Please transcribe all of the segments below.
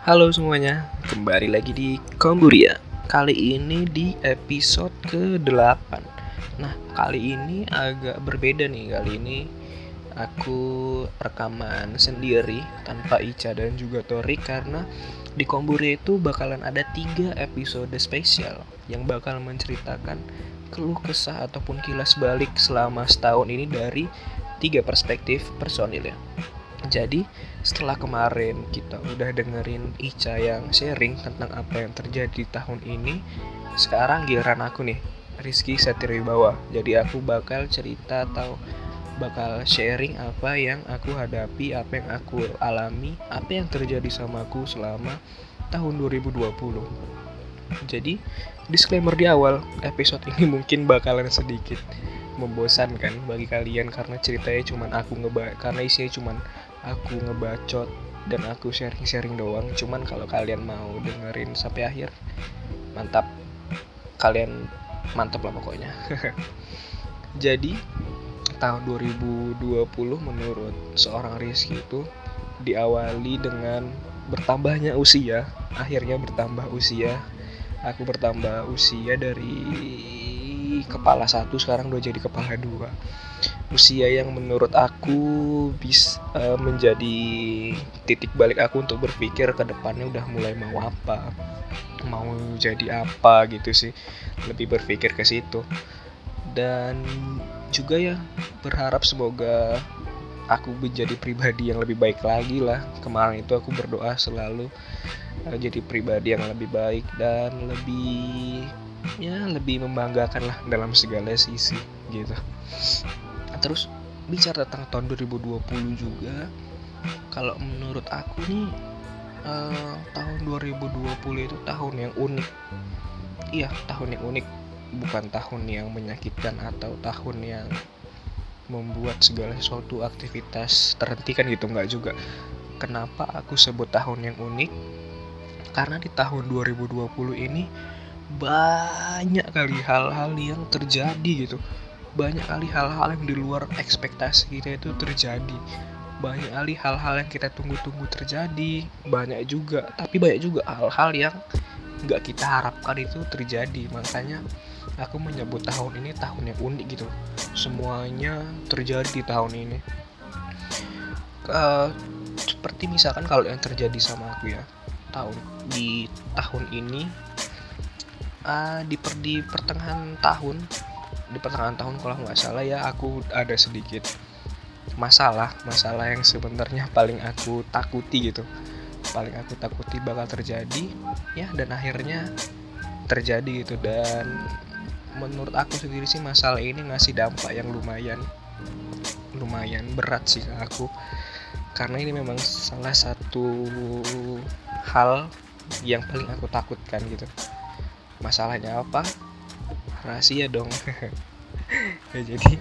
Halo semuanya, kembali lagi di Komburia. Kali ini di episode ke-8 Nah, kali ini agak berbeda nih. Kali ini aku rekaman sendiri tanpa Ica dan juga Tori Karena di Komburia itu bakalan ada tiga episode spesial Yang bakal menceritakan keluh kesah ataupun kilas balik selama setahun ini dari tiga perspektif personil ya. Jadi setelah kemarin kita udah dengerin Ica yang sharing tentang apa yang terjadi tahun ini, sekarang giliran aku nih, Rizky Satiriwibawa. Jadi aku bakal cerita atau bakal sharing apa yang aku hadapi, apa yang aku alami, apa yang terjadi sama aku selama tahun 2020. Jadi, disclaimer di awal, episode ini mungkin bakalan sedikit membosankan bagi kalian karena ceritanya cuman aku ngeba karena isinya cuman aku ngebacot dan aku sharing-sharing doang. Cuman kalau kalian mau dengerin sampai akhir mantap. Kalian mantap lah pokoknya. Jadi tahun 2020 menurut seorang Rizky itu diawali dengan bertambahnya usia. Akhirnya bertambah usia. Aku bertambah usia dari kepala satu sekarang udah jadi kepala dua usia yang menurut aku bisa uh, menjadi titik balik aku untuk berpikir ke depannya udah mulai mau apa mau jadi apa gitu sih. Lebih berpikir ke situ. Dan juga ya berharap semoga aku menjadi pribadi yang lebih baik lagi lah. Kemarin itu aku berdoa selalu uh, jadi pribadi yang lebih baik dan lebih ya lebih membanggakan lah dalam segala sisi gitu terus bicara tentang tahun 2020 juga kalau menurut aku nih uh, tahun 2020 itu tahun yang unik. Iya tahun yang unik. Bukan tahun yang menyakitkan atau tahun yang membuat segala sesuatu aktivitas terhentikan gitu nggak juga. Kenapa aku sebut tahun yang unik? Karena di tahun 2020 ini banyak kali hal-hal yang terjadi gitu banyak kali hal-hal yang di luar ekspektasi kita itu terjadi. Banyak kali hal-hal yang kita tunggu-tunggu terjadi banyak juga tapi banyak juga hal-hal yang nggak kita harapkan itu terjadi. Makanya aku menyebut tahun ini tahun yang unik gitu. Semuanya terjadi di tahun ini. Uh, seperti misalkan kalau yang terjadi sama aku ya tahun di tahun ini uh, di per di pertengahan tahun di pertengahan tahun kalau nggak salah ya aku ada sedikit masalah masalah yang sebenarnya paling aku takuti gitu. Paling aku takuti bakal terjadi ya dan akhirnya terjadi gitu. Dan menurut aku sendiri sih masalah ini ngasih dampak yang lumayan lumayan berat sih ke aku. Karena ini memang salah satu hal yang paling aku takutkan gitu. Masalahnya apa rahasia dong. Ya jadi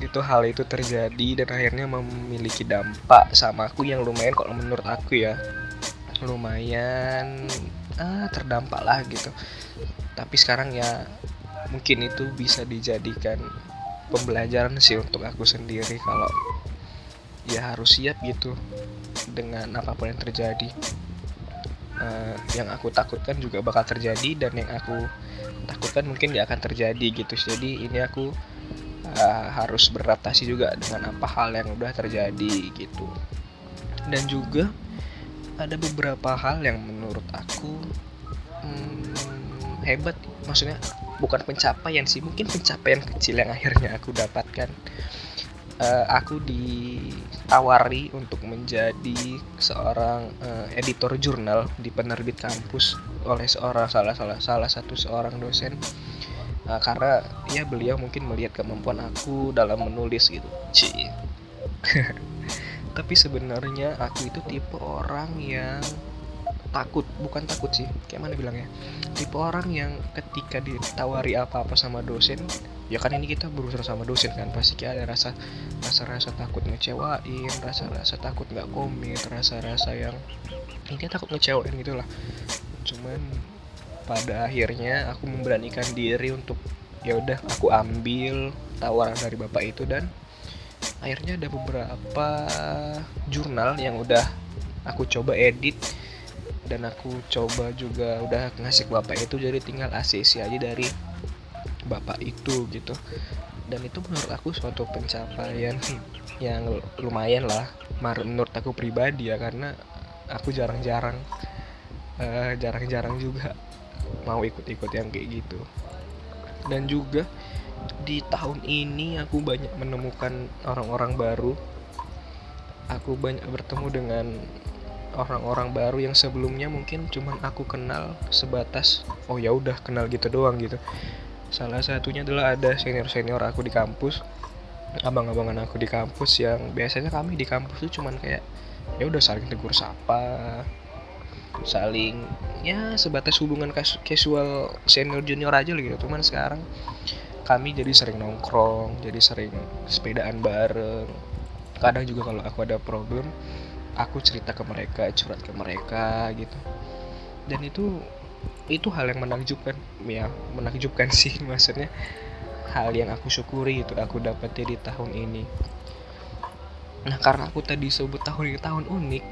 itu hal itu terjadi dan akhirnya memiliki dampak sama aku yang lumayan kalau menurut aku ya. Lumayan ah, terdampak lah gitu. Tapi sekarang ya mungkin itu bisa dijadikan pembelajaran sih untuk aku sendiri kalau ya harus siap gitu dengan apa pun yang terjadi. Uh, yang aku takutkan juga bakal terjadi dan yang aku takutkan mungkin gak akan terjadi gitu jadi ini aku uh, harus beradaptasi juga dengan apa hal yang udah terjadi gitu. Dan juga ada beberapa hal yang menurut aku hmm, hebat. Maksudnya bukan pencapaian sih mungkin pencapaian kecil yang akhirnya aku dapatkan uh, aku ditawari untuk menjadi seorang uh, editor jurnal di penerbit kampus oleh seorang salah salah salah satu seorang dosen. Uh, karena ya beliau mungkin melihat kemampuan aku dalam menulis gitu. Ci. tapi sebenarnya aku itu tipe orang yang takut bukan takut sih kayak mana bilangnya? Tipe orang yang ketika ditawari apa-apa sama dosen ya kan ini kita berusaha sama dosen kan pasti kayak ada rasa rasa rasa takut ngecewain rasa rasa takut nggak komit rasa rasa yang ini takut ngecewain gitulah cuman pada akhirnya aku memberanikan diri untuk ya udah aku ambil tawaran dari bapak itu dan akhirnya ada beberapa jurnal yang udah aku coba edit dan aku coba juga udah ngasih bapak itu jadi tinggal ACC aja dari bapak itu gitu. Dan itu menurut aku suatu pencapaian yang lumayan lah menurut aku pribadi ya karena aku jarang-jarang uh, jarang-jarang juga mau ikut-ikut yang kayak gitu. Dan juga di tahun ini aku banyak menemukan orang-orang baru. Aku banyak bertemu dengan orang-orang baru yang sebelumnya mungkin cuman aku kenal sebatas oh ya udah kenal gitu doang gitu salah satunya adalah ada senior senior aku di kampus abang-abangan aku di kampus yang biasanya kami di kampus tuh cuman kayak ya udah saling tegur sapa saling ya sebatas hubungan casual senior junior aja gitu. Cuman sekarang kami jadi sering nongkrong jadi sering sepedaan bareng. Kadang juga kalau aku ada problem aku cerita ke mereka curhat ke mereka gitu. Dan itu itu hal yang menakjubkan ya menakjubkan sih maksudnya. Hal yang aku syukuri itu aku dapat di tahun ini. Nah karena aku tadi sebut tahun ini tahun unik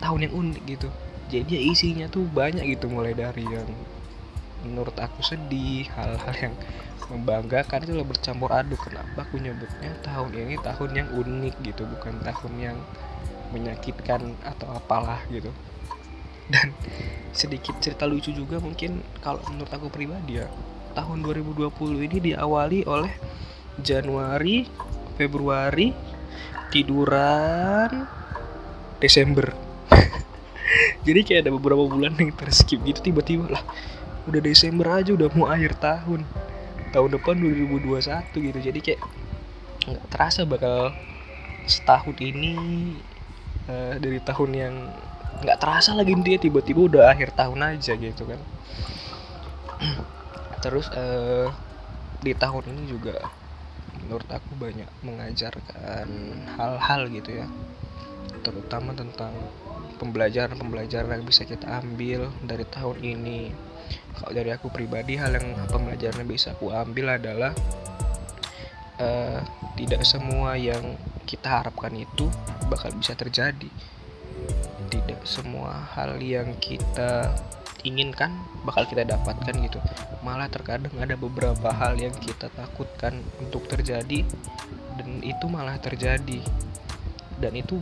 tahun yang unik gitu. Jadi ya isinya tuh banyak gitu mulai dari yang menurut aku sedih hal-hal yang membanggakan itu bercampur aduk. Kenapa aku nyebutnya tahun ini tahun yang unik gitu bukan tahun yang menyakitkan atau apalah gitu dan sedikit cerita lucu juga mungkin kalau menurut aku pribadi ya. Tahun 2020 ini diawali oleh Januari Februari tiduran Desember. Jadi kayak ada beberapa bulan yang terskip. Gitu tiba-tiba lah udah Desember aja udah mau akhir tahun. Tahun depan 2021 gitu. Jadi kayak nggak terasa bakal setahun ini uh, dari tahun yang nggak terasa lagi dia tiba-tiba udah akhir tahun aja gitu kan. Terus uh, di tahun ini juga menurut aku banyak mengajarkan hal-hal gitu ya. Terutama tentang pembelajaran-pembelajaran yang bisa kita ambil dari tahun ini. Kalau dari aku pribadi hal yang pembelajaran yang bisa aku ambil adalah uh, tidak semua yang kita harapkan itu bakal bisa terjadi semua hal yang kita inginkan bakal kita dapatkan gitu. Malah terkadang ada beberapa hal yang kita takutkan untuk terjadi dan itu malah terjadi. Dan itu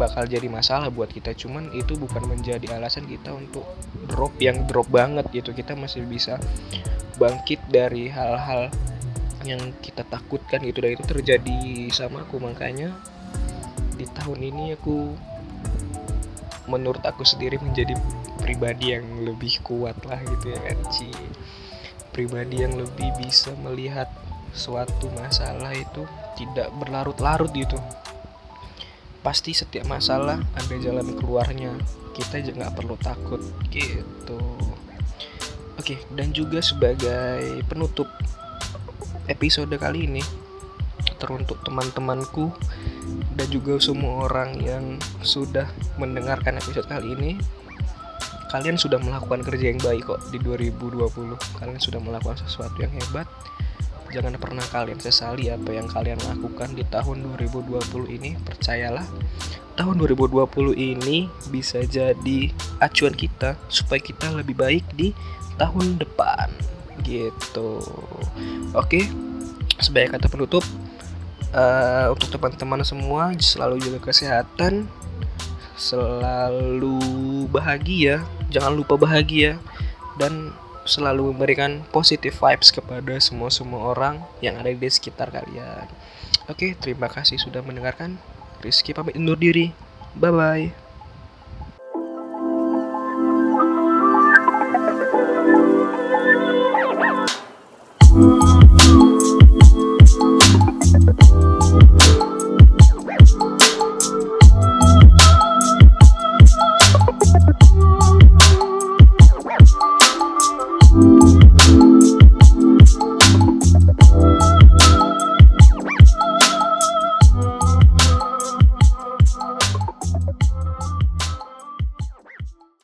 bakal jadi masalah buat kita. Cuman itu bukan menjadi alasan kita untuk drop yang drop banget gitu. Kita masih bisa bangkit dari hal-hal yang kita takutkan gitu. Dan itu terjadi sama aku. Makanya di tahun ini aku menurut aku sendiri menjadi pribadi yang lebih kuat lah gitu ya kan. Ci pribadi yang lebih bisa melihat suatu masalah itu tidak berlarut-larut gitu. Pasti setiap masalah ada jalan keluarnya. Kita juga nggak perlu takut gitu. Oke dan juga sebagai penutup episode kali ini teruntuk teman-temanku dan juga semua orang yang sudah mendengarkan episode kali ini kalian sudah melakukan kerja yang baik kok di 2020 kalian sudah melakukan sesuatu yang hebat. Jangan pernah kalian sesali apa yang kalian lakukan di tahun 2020 ini. Percayalah tahun 2020 ini bisa jadi acuan kita supaya kita lebih baik di tahun depan. Gitu. Oke sebagai kata penutup uh, untuk teman-teman semua selalu jaga kesehatan selalu bahagia jangan lupa bahagia dan selalu memberikan positive vibes kepada semua semua orang yang ada di sekitar kalian. Oke terima kasih sudah mendengarkan. Rizky pamit undur diri. Bye bye